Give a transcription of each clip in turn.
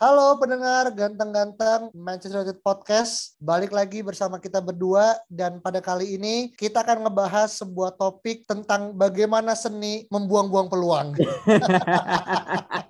Halo pendengar ganteng-ganteng Manchester United Podcast. Balik lagi bersama kita berdua dan pada kali ini kita akan ngebahas sebuah topik tentang bagaimana seni membuang-buang peluang.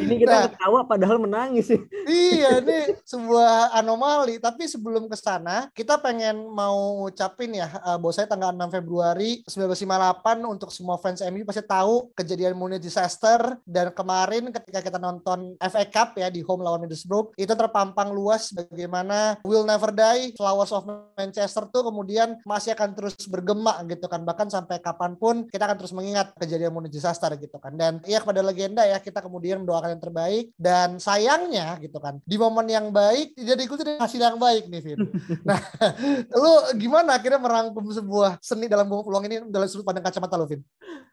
Ini kita Nah. ketawa padahal menangis sih. iya, ini sebuah anomali. Tapi sebelum ke sana, kita pengen mau ucapin ya, uh, bahwa saya tanggal 6 Februari 1958 untuk semua fans MU pasti tahu kejadian Munich disaster dan kemarin ketika kita nonton FA Cup ya di home lawan Middlesbrough itu terpampang luas bagaimana Will Never Die, Flowers of Manchester tuh kemudian masih akan terus bergema gitu kan bahkan sampai kapan pun kita akan terus mengingat kejadian Munich disaster gitu kan dan iya kepada legenda ya kita kemudian mendoakan yang terbaik dan sayangnya gitu kan di momen yang baik tidak diikuti dengan hasil yang baik nih Vin. nah, lu gimana akhirnya merangkum sebuah seni dalam buang peluang ini dalam sudut pandang kacamata lu Vin?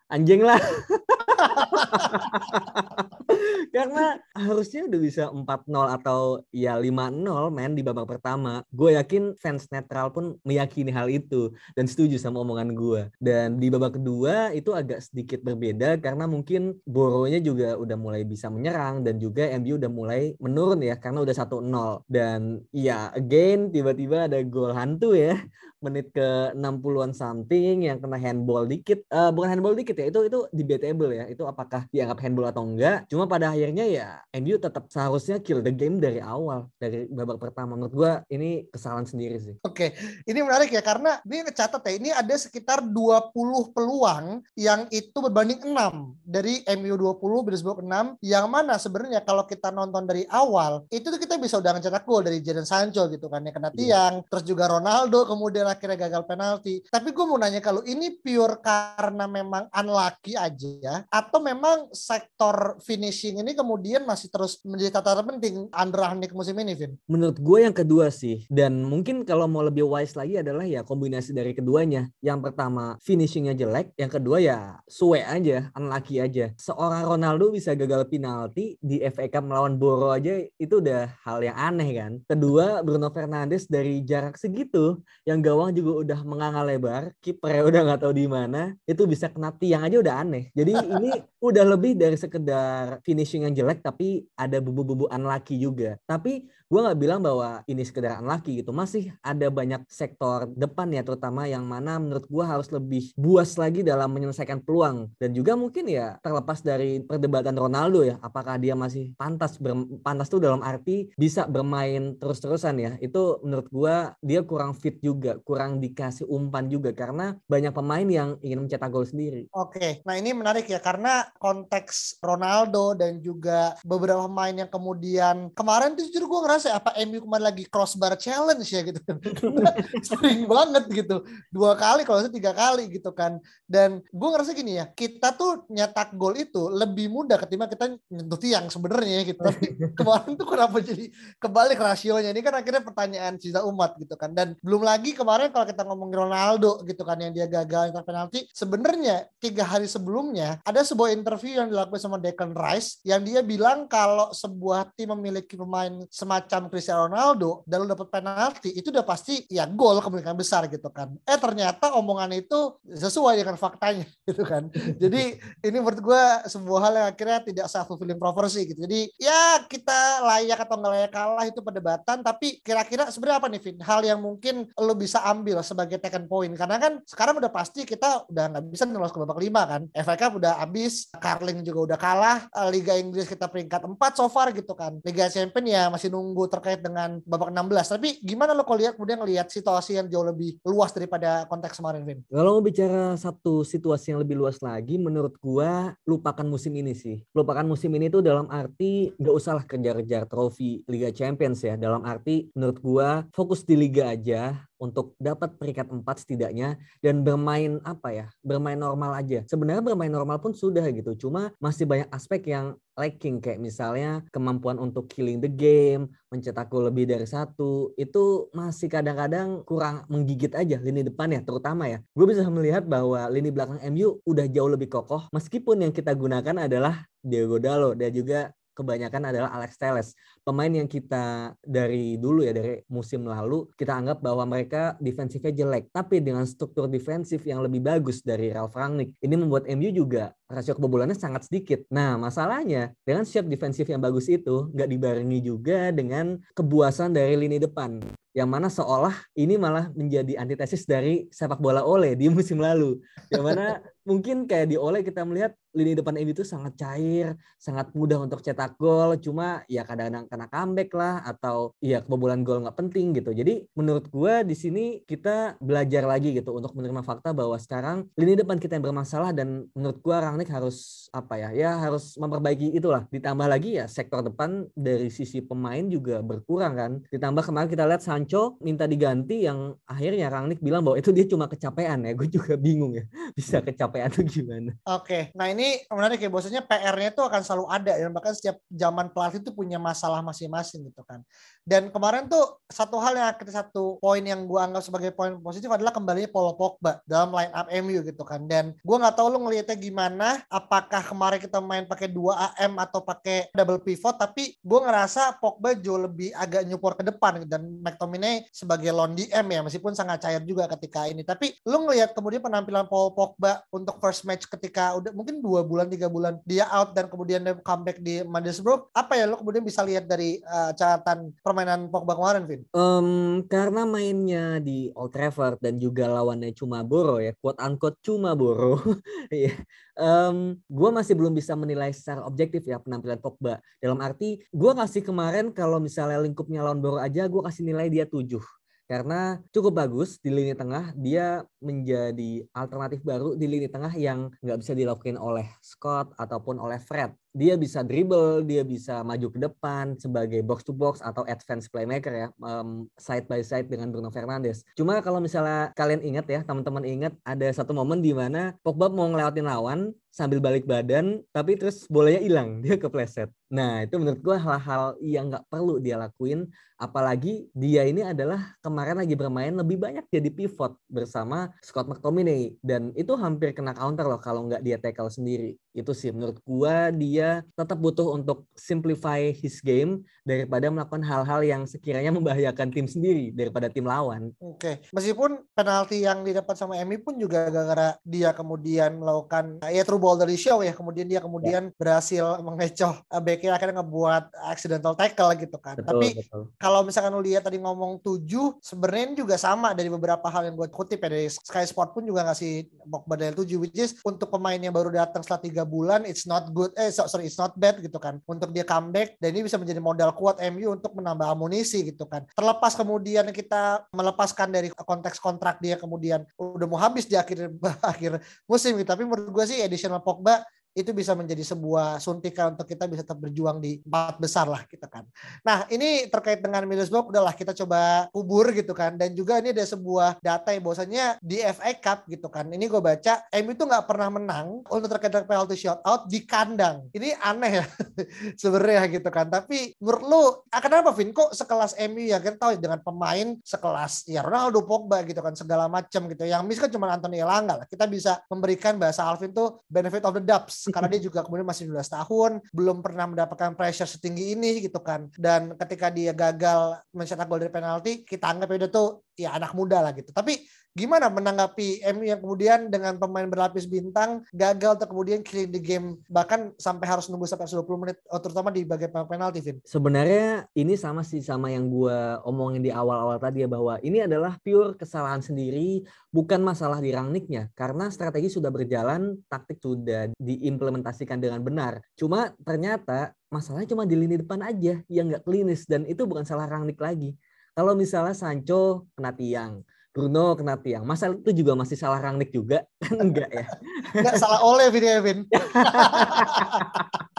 Anjing lah. Karena harusnya udah bisa 4-0 atau ya 5-0 men di babak pertama. Gue yakin fans netral pun meyakini hal itu dan setuju sama omongan gue. Dan di babak kedua itu agak sedikit berbeda karena mungkin Boronya juga udah mulai bisa menyerang dan juga MU udah mulai menurun ya karena udah 1-0. Dan ya again tiba-tiba ada gol hantu ya menit ke 60-an something yang kena handball dikit. Eh bukan handball dikit ya, itu itu debatable ya. Itu apakah dianggap handball atau enggak. Cuma pada akhirnya ya MU tetap seharusnya kill the game dari awal, dari babak pertama. Menurut gua ini kesalahan sendiri sih. Oke, ini menarik ya karena ini catat ya, ini ada sekitar 20 peluang yang itu berbanding 6 dari MU 20 Middlesbrough 6 yang mana sebenarnya kalau kita nonton dari awal itu tuh kita bisa udah ngecetak gol dari Jadon Sancho gitu kan ya kena tiang, terus juga Ronaldo kemudian akhirnya gagal penalti. Tapi gue mau nanya kalau ini pure karena memang unlucky aja atau memang sektor finishing ini kemudian masih terus menjadi catatan penting Andra musim ini, Vin? Menurut gue yang kedua sih. Dan mungkin kalau mau lebih wise lagi adalah ya kombinasi dari keduanya. Yang pertama finishingnya jelek, yang kedua ya suwe aja, unlucky aja. Seorang Ronaldo bisa gagal penalti di FA Cup melawan Boro aja itu udah hal yang aneh kan. Kedua Bruno Fernandes dari jarak segitu yang gawang juga udah menganga lebar, kipernya udah nggak tahu di mana, itu bisa kena tiang aja udah aneh. Jadi ini udah lebih dari sekedar finishing yang jelek tapi ada bumbu-bumbu unlucky juga. Tapi gue nggak bilang bahwa ini sekedar unlucky gitu. Masih ada banyak sektor depan ya terutama yang mana menurut gue harus lebih buas lagi dalam menyelesaikan peluang. Dan juga mungkin ya terlepas dari perdebatan Ronaldo ya apakah dia masih pantas ber- pantas tuh dalam arti bisa bermain terus-terusan ya itu menurut gue dia kurang fit juga kurang dikasih umpan juga karena banyak pemain yang ingin mencetak gol sendiri. Oke, nah ini menarik ya karena konteks Ronaldo dan juga beberapa pemain yang kemudian kemarin tuh jujur gue apa MU kemarin lagi crossbar challenge ya gitu kan. Sering banget gitu. Dua kali kalau salah tiga kali gitu kan. Dan gue ngerasa gini ya kita tuh nyetak gol itu lebih mudah ketimbang kita nyentuh tiang sebenarnya gitu. Tapi kemarin tuh kenapa jadi kebalik rasionya? Ini kan akhirnya pertanyaan sisa umat gitu kan. Dan belum lagi kemarin kalau kita ngomongin Ronaldo gitu kan yang dia gagal nyetak penalti sebenarnya tiga hari sebelumnya ada sebuah interview yang dilakukan sama Declan Rice yang dia bilang kalau sebuah tim memiliki pemain semacam Cristiano Ronaldo dan lu dapat penalti itu udah pasti ya gol kemungkinan besar gitu kan. Eh ternyata omongan itu sesuai dengan faktanya gitu kan. Jadi ini menurut gue sebuah hal yang akhirnya tidak self fulfilling prophecy gitu. Jadi ya kita layak atau nggak layak kalah itu perdebatan tapi kira-kira sebenarnya apa nih Vin? Hal yang mungkin lo bisa ambil sebagai taken point. Karena kan sekarang udah pasti kita udah nggak bisa lolos ke babak lima kan. FA Cup udah habis Carling juga udah kalah Liga Inggris kita peringkat 4 so far gitu kan. Liga Champions ya masih nunggu terkait dengan babak 16 tapi gimana lo kalau lihat kemudian ngelihat situasi yang jauh lebih luas daripada konteks kemarin Vin Kalau mau bicara satu situasi yang lebih luas lagi, menurut gua lupakan musim ini sih. Lupakan musim ini tuh dalam arti nggak usahlah kejar-kejar trofi Liga Champions ya. Dalam arti menurut gua fokus di liga aja untuk dapat peringkat empat setidaknya dan bermain apa ya bermain normal aja. Sebenarnya bermain normal pun sudah gitu cuma masih banyak aspek yang lacking kayak misalnya kemampuan untuk killing the game mencetak gol lebih dari satu itu masih kadang-kadang kurang menggigit aja lini depan ya terutama ya. Gue bisa melihat bahwa lini belakang MU udah jauh lebih kokoh meskipun yang kita gunakan adalah Diego Dalo dan juga kebanyakan adalah Alex Telles. Pemain yang kita dari dulu ya dari musim lalu kita anggap bahwa mereka defensifnya jelek, tapi dengan struktur defensif yang lebih bagus dari Ralf Rangnick, ini membuat MU juga rasio kebobolannya sangat sedikit. Nah, masalahnya dengan siap defensif yang bagus itu nggak dibarengi juga dengan kebuasan dari lini depan yang mana seolah ini malah menjadi antitesis dari sepak bola Ole di musim lalu. Yang mana mungkin kayak di Ole kita melihat lini depan MU itu sangat cair, sangat mudah untuk cetak gol, cuma ya kadang-kadang kena comeback lah atau ya kebobolan gol nggak penting gitu. Jadi menurut gue di sini kita belajar lagi gitu untuk menerima fakta bahwa sekarang lini depan kita yang bermasalah dan menurut gue Rangnick harus apa ya, ya harus memperbaiki itulah. Ditambah lagi ya sektor depan dari sisi pemain juga berkurang kan. Ditambah kemarin kita lihat Sancho minta diganti yang akhirnya Rangnick bilang bahwa itu dia cuma kecapean ya. Gue juga bingung ya bisa kecapean tuh gimana. Oke, nah ini menarik ya, bahwasanya PR-nya itu akan selalu ada dan bahkan setiap zaman pelatih itu punya masalah masing-masing gitu kan. Dan kemarin tuh satu hal yang akhirnya satu poin yang gue anggap sebagai poin positif adalah kembalinya Paul Pogba dalam line up MU gitu kan. Dan gue nggak tahu lu ngelihatnya gimana, apakah kemarin kita main pakai 2 AM atau pakai double pivot, tapi gue ngerasa Pogba jauh lebih agak nyupor ke depan dan McTominay sebagai lone DM ya, meskipun sangat cair juga ketika ini. Tapi lu ngelihat kemudian penampilan Paul Pogba untuk first match ketika udah mungkin dua bulan tiga bulan dia out dan kemudian dia comeback di Middlesbrough. Apa ya lo kemudian bisa lihat dari uh, catatan permainan Pogba kemarin Vin? Um, karena mainnya di Old Trafford dan juga lawannya cuma Boro ya quote unquote cuma Boro. Ya um, gue masih belum bisa menilai secara objektif ya penampilan Pogba. Dalam arti gue kasih kemarin kalau misalnya lingkupnya lawan Boro aja gue kasih nilai dia 7 karena cukup bagus di lini tengah dia menjadi alternatif baru di lini tengah yang nggak bisa dilakukan oleh Scott ataupun oleh Fred dia bisa dribble, dia bisa maju ke depan sebagai box to box atau advance playmaker ya, um, side by side dengan Bruno Fernandes. Cuma kalau misalnya kalian ingat ya, teman-teman ingat ada satu momen di mana Pogba mau ngelewatin lawan sambil balik badan, tapi terus bolanya hilang, dia kepleset. Nah itu menurut gue hal-hal yang nggak perlu dia lakuin, apalagi dia ini adalah kemarin lagi bermain lebih banyak jadi pivot bersama Scott McTominay dan itu hampir kena counter loh kalau nggak dia tackle sendiri. Itu sih menurut gue dia tetap butuh untuk simplify his game daripada melakukan hal-hal yang sekiranya membahayakan tim sendiri daripada tim lawan. Oke, meskipun penalti yang didapat sama Emi pun juga gara-gara dia kemudian melakukan ya true ball dari show ya, kemudian dia kemudian ya. berhasil mengecoh backnya akhirnya ngebuat accidental tackle gitu kan. Betul, Tapi betul. kalau misalkan lu lihat tadi ngomong tujuh, sebenarnya juga sama dari beberapa hal yang gue kutip ya dari Sky Sport pun juga ngasih Pogba dari tujuh, which is untuk pemain yang baru datang setelah tiga bulan it's not good eh sorry it's not bad gitu kan. Untuk dia comeback dan ini bisa menjadi modal kuat MU untuk menambah amunisi gitu kan. Terlepas kemudian kita melepaskan dari konteks kontrak dia kemudian udah mau habis di akhir akhir musim gitu. Tapi menurut gue sih additional Pogba itu bisa menjadi sebuah suntikan untuk kita bisa tetap berjuang di empat besar lah kita kan. Nah ini terkait dengan Middlesbrough udahlah kita coba kubur gitu kan dan juga ini ada sebuah data yang bahwasanya di FA Cup gitu kan. Ini gue baca MU itu nggak pernah menang untuk terkait dengan penalty shootout di kandang. Ini aneh ya sebenarnya gitu kan. Tapi menurut lu ah, kenapa Vin kok sekelas MU ya kita tahu dengan pemain sekelas ya Ronaldo Pogba gitu kan segala macam gitu. Yang miss kan cuma Anthony Elanga lah. Kita bisa memberikan bahasa Alvin tuh benefit of the doubts karena dia juga kemudian masih 12 tahun, belum pernah mendapatkan pressure setinggi ini gitu kan. Dan ketika dia gagal mencetak gol dari penalti, kita anggap itu tuh ya anak muda lah gitu. Tapi Gimana menanggapi MU yang kemudian dengan pemain berlapis bintang gagal atau kemudian killing the game bahkan sampai harus nunggu sampai 20 menit oh, terutama di bagian penalti Vin? Sebenarnya ini sama sih sama yang gue omongin di awal-awal tadi ya bahwa ini adalah pure kesalahan sendiri bukan masalah di Rangnicknya karena strategi sudah berjalan taktik sudah diimplementasikan dengan benar. Cuma ternyata masalahnya cuma di lini depan aja yang nggak klinis dan itu bukan salah Rangnick lagi. Kalau misalnya Sancho kena tiang, Bruno kena tiang. Masa itu juga masih salah Rangnick juga? Kan enggak ya? Enggak salah oleh Vin Evin.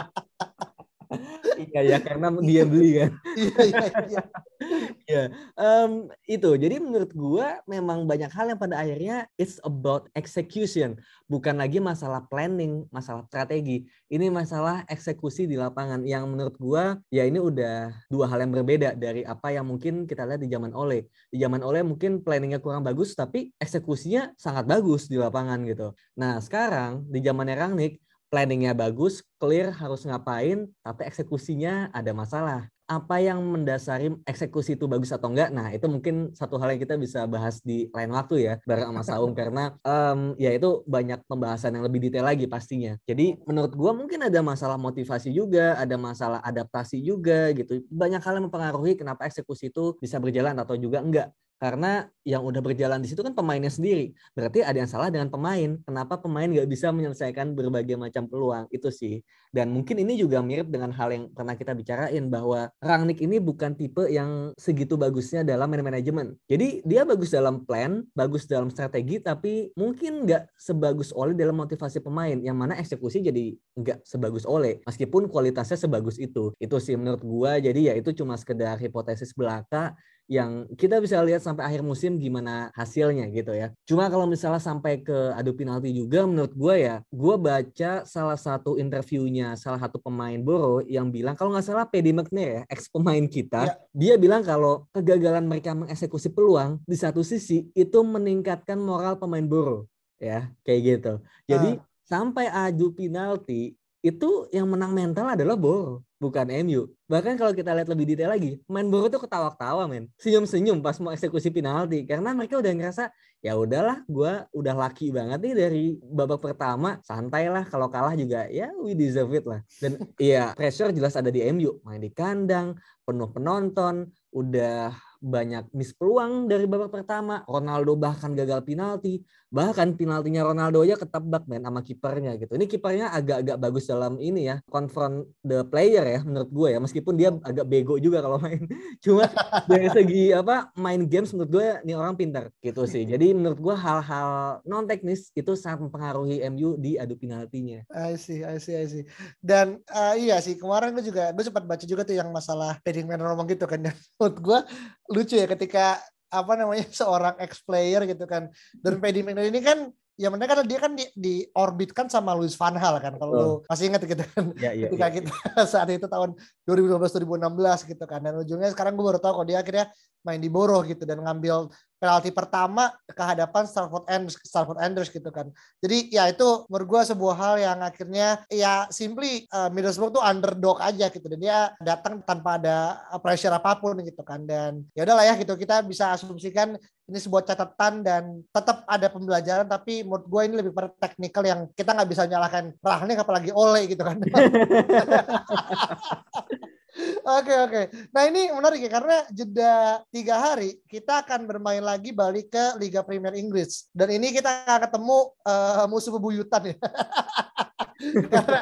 iya ya karena dia beli kan. Iya iya iya. Ya, um, itu. Jadi menurut gua memang banyak hal yang pada akhirnya it's about execution, bukan lagi masalah planning, masalah strategi. Ini masalah eksekusi di lapangan yang menurut gua ya ini udah dua hal yang berbeda dari apa yang mungkin kita lihat di zaman Ole. Di zaman Ole mungkin planningnya kurang bagus, tapi eksekusinya sangat bagus di lapangan gitu. Nah sekarang di zamannya Rangnick planningnya bagus, clear harus ngapain, tapi eksekusinya ada masalah. Apa yang mendasari eksekusi itu bagus atau enggak? Nah, itu mungkin satu hal yang kita bisa bahas di lain waktu ya, bareng sama Saung karena um, ya itu banyak pembahasan yang lebih detail lagi pastinya. Jadi menurut gua mungkin ada masalah motivasi juga, ada masalah adaptasi juga gitu. Banyak hal yang mempengaruhi kenapa eksekusi itu bisa berjalan atau juga enggak karena yang udah berjalan di situ kan pemainnya sendiri. Berarti ada yang salah dengan pemain. Kenapa pemain nggak bisa menyelesaikan berbagai macam peluang itu sih. Dan mungkin ini juga mirip dengan hal yang pernah kita bicarain bahwa Rangnick ini bukan tipe yang segitu bagusnya dalam manajemen. Jadi dia bagus dalam plan, bagus dalam strategi, tapi mungkin nggak sebagus Ole dalam motivasi pemain. Yang mana eksekusi jadi nggak sebagus Ole. Meskipun kualitasnya sebagus itu. Itu sih menurut gua. Jadi ya itu cuma sekedar hipotesis belaka yang kita bisa lihat sampai akhir musim gimana hasilnya gitu ya. Cuma kalau misalnya sampai ke adu penalti juga menurut gue ya, gue baca salah satu interviewnya salah satu pemain Boro yang bilang kalau nggak salah Paddy McNair ya, ex pemain kita, ya. dia bilang kalau kegagalan mereka mengeksekusi peluang di satu sisi itu meningkatkan moral pemain Boro ya, kayak gitu. Jadi uh. sampai adu penalti itu yang menang mental adalah Boro bukan MU. Bahkan kalau kita lihat lebih detail lagi, main Boro tuh ketawa-ketawa men. Senyum-senyum pas mau eksekusi penalti. Karena mereka udah ngerasa, ya udahlah gue udah laki banget nih dari babak pertama. Santai lah kalau kalah juga ya we deserve it lah. Dan iya pressure jelas ada di MU. Main di kandang, penuh penonton, udah banyak miss peluang dari babak pertama. Ronaldo bahkan gagal penalti. Bahkan penaltinya Ronaldo aja ketebak men sama kipernya gitu. Ini kipernya agak-agak bagus dalam ini ya, confront the player ya menurut gue ya. Meskipun dia agak bego juga kalau main. Cuma dari segi apa main games menurut gue ini orang pintar gitu sih. Jadi menurut gue hal-hal non teknis itu sangat mempengaruhi MU di adu penaltinya. I see, I see, I see. Dan uh, iya sih kemarin gue juga gue sempat baca juga tuh yang masalah Padding Man ngomong gitu kan. Dan menurut gue lucu ya ketika apa namanya seorang ex player gitu kan dan Paddy McNair ini kan ya mereka kan dia kan di, di orbit kan sama Luis Van Hal kan kalau oh. masih ingat gitu kan ya, ya, ketika ya. kita saat itu tahun 2015 2016 gitu kan dan ujungnya sekarang gue baru tahu kalau dia akhirnya main di Borough gitu dan ngambil penalti pertama ke hadapan Starford Andrews, Starford Andrews gitu kan. Jadi ya itu menurut gue sebuah hal yang akhirnya ya simply uh, Middlesbrough tuh underdog aja gitu dan dia datang tanpa ada pressure apa pun gitu kan dan ya udahlah ya gitu kita bisa asumsikan ini sebuah catatan dan tetap ada pembelajaran tapi menurut gue ini lebih pada teknikal yang kita nggak bisa nyalahkan Rahnik apalagi Ole gitu kan. Oke oke. Nah ini menarik ya karena jeda tiga hari kita akan bermain lagi balik ke Liga Premier Inggris dan ini kita akan ketemu uh, musuh bebuyutan ya. karena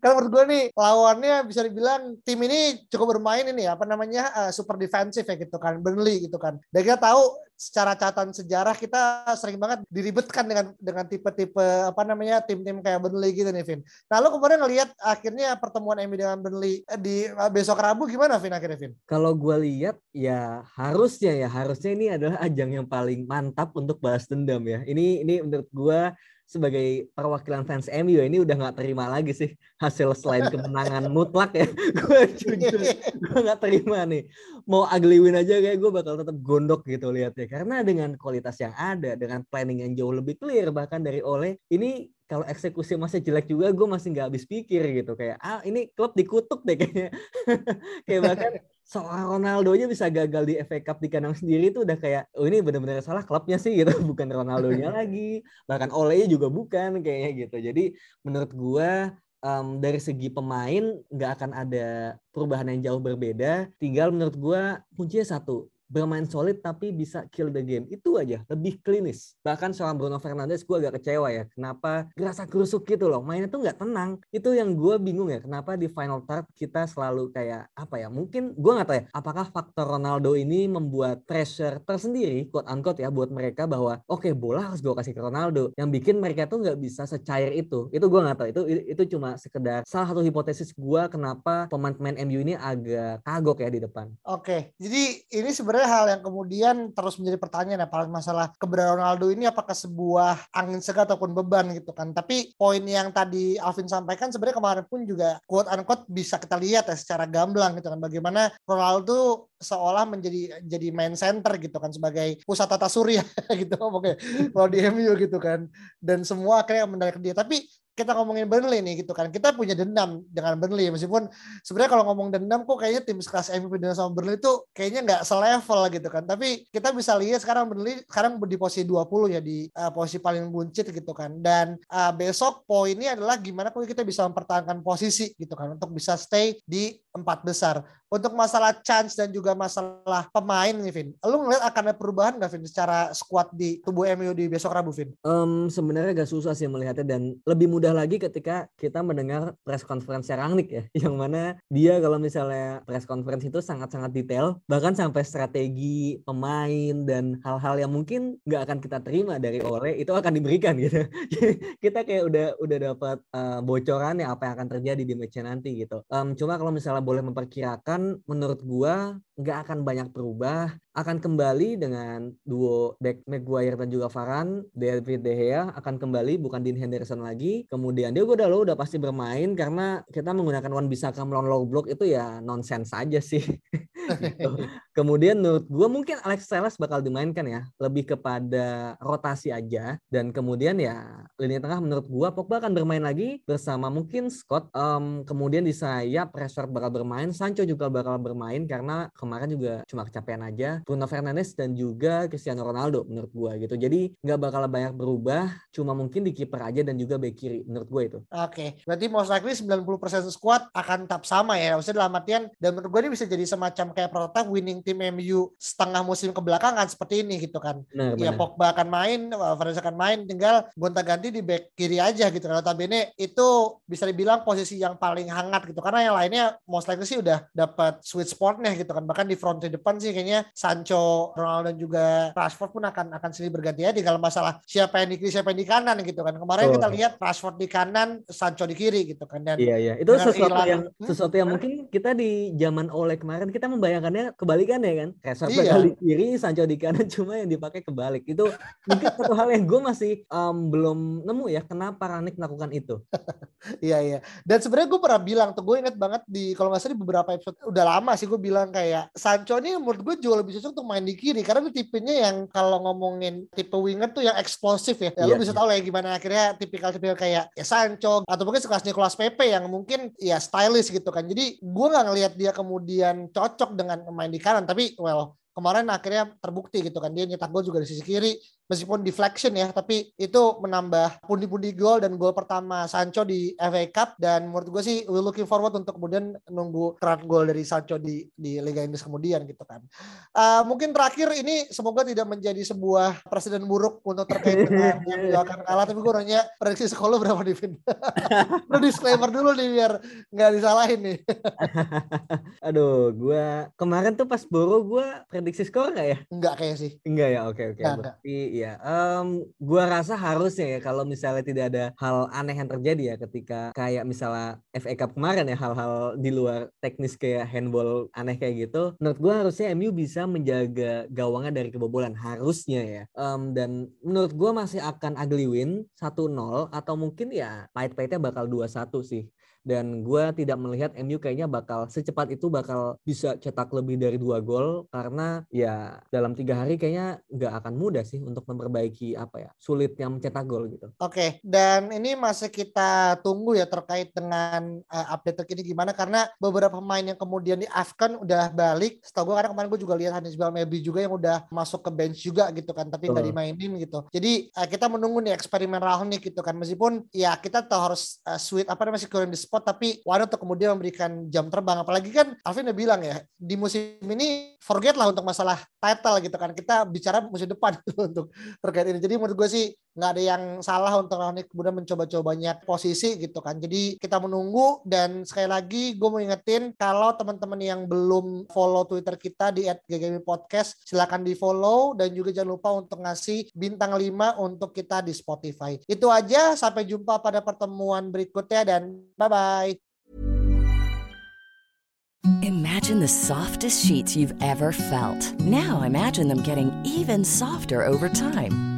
karena menurut gue nih lawannya bisa dibilang tim ini cukup bermain ini ya apa namanya uh, super defensif ya gitu kan Burnley gitu kan dan kita tahu secara catatan sejarah kita sering banget diribetkan dengan dengan tipe-tipe apa namanya tim-tim kayak Burnley gitu nih Vin. Nah lo kemarin ngelihat akhirnya pertemuan MU dengan Burnley eh, di eh, besok Rabu gimana Vin akhirnya Vin? Kalau gue lihat ya harusnya ya harusnya ini adalah ajang yang paling mantap untuk balas dendam ya. Ini ini menurut gue sebagai perwakilan fans MU ya, ini udah nggak terima lagi sih hasil selain kemenangan mutlak ya. Gue jujur gue nggak terima nih. Mau ugly win aja kayak gue bakal tetap gondok gitu lihat ya karena dengan kualitas yang ada dengan planning yang jauh lebih clear bahkan dari oleh ini kalau eksekusi masih jelek juga gue masih nggak habis pikir gitu. Kayak ah ini klub dikutuk deh kayaknya. Kayak bahkan seorang Ronaldo aja bisa gagal di FA Cup di kandang sendiri itu udah kayak oh ini benar-benar salah klubnya sih gitu. Bukan Ronaldonya lagi. Bahkan Ole juga bukan kayaknya gitu. Jadi menurut gua um, dari segi pemain nggak akan ada perubahan yang jauh berbeda. Tinggal menurut gua kuncinya satu bermain solid tapi bisa kill the game. Itu aja, lebih klinis. Bahkan seorang Bruno Fernandes gue agak kecewa ya. Kenapa gerasa kerusuk gitu loh. Mainnya tuh nggak tenang. Itu yang gue bingung ya. Kenapa di final third kita selalu kayak apa ya. Mungkin gue nggak tahu ya. Apakah faktor Ronaldo ini membuat pressure tersendiri, quote unquote ya, buat mereka bahwa oke okay, bola harus gue kasih ke Ronaldo. Yang bikin mereka tuh nggak bisa secair itu. Itu gue nggak tahu. Itu itu cuma sekedar salah satu hipotesis gue kenapa pemain-pemain MU ini agak kagok ya di depan. Oke, jadi ini sebenarnya hal yang kemudian terus menjadi pertanyaan ya, paling masalah keberadaan Ronaldo ini apakah sebuah angin segar ataupun beban gitu kan. Tapi poin yang tadi Alvin sampaikan sebenarnya kemarin pun juga quote unquote bisa kita lihat ya secara gamblang gitu kan. Bagaimana Ronaldo seolah menjadi jadi main center gitu kan sebagai pusat tata surya gitu. Oke kalau di MU gitu kan. Dan semua akhirnya mendadak dia. Tapi kita ngomongin Burnley nih gitu kan. Kita punya dendam dengan Burnley meskipun sebenarnya kalau ngomong dendam kok kayaknya tim sekelas MVP dengan sama Burnley itu kayaknya nggak selevel gitu kan. Tapi kita bisa lihat sekarang Burnley sekarang di posisi 20 ya di uh, posisi paling buncit gitu kan. Dan uh, besok poinnya adalah gimana kalau kita bisa mempertahankan posisi gitu kan untuk bisa stay di empat besar. Untuk masalah chance dan juga masalah pemain nih Vin, lu ngeliat akan ada perubahan nggak Vin secara squad di tubuh MU di besok Rabu Vin? Um, sebenarnya gak susah sih melihatnya dan lebih mudah lagi ketika kita mendengar press conference Rangnick ya, yang mana dia kalau misalnya press conference itu sangat-sangat detail, bahkan sampai strategi pemain dan hal-hal yang mungkin nggak akan kita terima dari Ole itu akan diberikan gitu. kita kayak udah udah dapat uh, bocoran ya apa yang akan terjadi di match nanti gitu. Um, cuma kalau misalnya boleh memperkirakan menurut gua nggak akan banyak berubah akan kembali dengan duo back Maguire dan juga Varane David De Gea akan kembali bukan Dean Henderson lagi kemudian dia udah lo udah pasti bermain karena kita menggunakan Wan Bisaka melawan low block itu ya nonsens aja sih gitu. Kemudian menurut gue mungkin Alex Telles bakal dimainkan ya lebih kepada rotasi aja dan kemudian ya lini tengah menurut gue Pogba akan bermain lagi bersama mungkin Scott um, kemudian di sayap Rashford bakal bermain Sancho juga bakal bermain karena kemarin juga cuma kecapean aja Bruno Fernandes dan juga Cristiano Ronaldo menurut gue gitu. Jadi nggak bakal banyak berubah, cuma mungkin di kiper aja dan juga bek kiri menurut gue itu. Oke, okay. berarti most likely 90% squad akan tetap sama ya. Maksudnya dalam artian dan menurut gue ini bisa jadi semacam kayak prototipe winning tim MU setengah musim kebelakangan seperti ini gitu kan. Benar, ya benar. Pogba akan main, Fernandes akan main, tinggal gonta-ganti di back kiri aja gitu. Kalau tabene itu bisa dibilang posisi yang paling hangat gitu karena yang lainnya most likely sih udah dapat sweet spotnya gitu kan. Bahkan di front di depan sih kayaknya Sancho, Ronaldo dan juga Rashford pun akan akan silih berganti ya di kalau masalah siapa yang di kiri siapa yang di kanan gitu kan. Kemarin oh. kita lihat Rashford di kanan, Sancho di kiri gitu kan. Dan iya iya. Itu sesuatu Irland, yang hmm? sesuatu yang mungkin kita di zaman oleh kemarin kita membayangkannya kebalikan ya kan. Rashford iya. di kiri, Sancho di kanan cuma yang dipakai kebalik. Itu mungkin satu hal yang gue masih um, belum nemu ya kenapa Ranik melakukan itu. iya iya. Dan sebenarnya gue pernah bilang tuh gue inget banget di kalau nggak salah di beberapa episode udah lama sih gue bilang kayak Sancho ini menurut gue jauh lebih cocok untuk main di kiri karena dia tipenya yang kalau ngomongin tipe winger tuh yang eksplosif ya. Ya yeah, lu bisa yeah. tahu lah ya gimana akhirnya tipikal-tipikal kayak ya Sancho atau mungkin sekelas Nicolas Pepe yang mungkin ya stylish gitu kan. Jadi gue nggak ngelihat dia kemudian cocok dengan main di kanan tapi well kemarin akhirnya terbukti gitu kan. Dia nyetak gol juga di sisi kiri meskipun deflection ya, tapi itu menambah pundi-pundi gol dan gol pertama Sancho di FA Cup dan menurut gue sih we looking forward untuk kemudian nunggu keran gol dari Sancho di di Liga Inggris kemudian gitu kan. Uh, mungkin terakhir ini semoga tidak menjadi sebuah presiden buruk untuk terkait dengan yang akan kalah, tapi gue nanya prediksi sekolah berapa nih Vin? Lu disclaimer dulu nih biar nggak disalahin nih. Aduh, gue kemarin tuh pas boro gue prediksi skor nggak ya? Enggak kayak sih. Enggak ya, oke oke. Berarti Iya, um, gua rasa harusnya ya kalau misalnya tidak ada hal aneh yang terjadi ya ketika kayak misalnya FA Cup kemarin ya hal-hal di luar teknis kayak handball aneh kayak gitu. Menurut gua harusnya MU bisa menjaga gawangnya dari kebobolan harusnya ya. Um, dan menurut gua masih akan ugly win 1-0 atau mungkin ya pahit-pahitnya bakal 2-1 sih dan gue tidak melihat MU kayaknya bakal secepat itu bakal bisa cetak lebih dari dua gol karena ya dalam tiga hari kayaknya nggak akan mudah sih untuk memperbaiki apa ya sulitnya mencetak gol gitu. Oke, dan ini masih kita tunggu ya terkait dengan uh, update terkini gimana karena beberapa pemain yang kemudian di Afgan udah balik. Setahu gue karena kemarin gue juga lihat Hanis Belmebi juga yang udah masuk ke bench juga gitu kan, tapi nggak dimainin gitu. Jadi uh, kita menunggu nih eksperimen Rahul nih gitu kan, meskipun ya kita tahu harus uh, sweet apa namanya masih kurang di spot, tapi why untuk kemudian memberikan jam terbang. Apalagi kan Alvin udah bilang ya di musim ini forget lah untuk masalah title gitu kan. Kita bicara musim depan untuk terkait ini. Jadi menurut gue sih nggak ada yang salah untuk Rani kemudian mencoba-coba banyak posisi gitu kan. Jadi kita menunggu dan sekali lagi gue mau ingetin kalau teman-teman yang belum follow Twitter kita di @ggmi podcast silakan di follow dan juga jangan lupa untuk ngasih bintang 5 untuk kita di Spotify. Itu aja sampai jumpa pada pertemuan berikutnya dan bye bye. Imagine the softest sheets you've ever felt. Now imagine them getting even softer over time.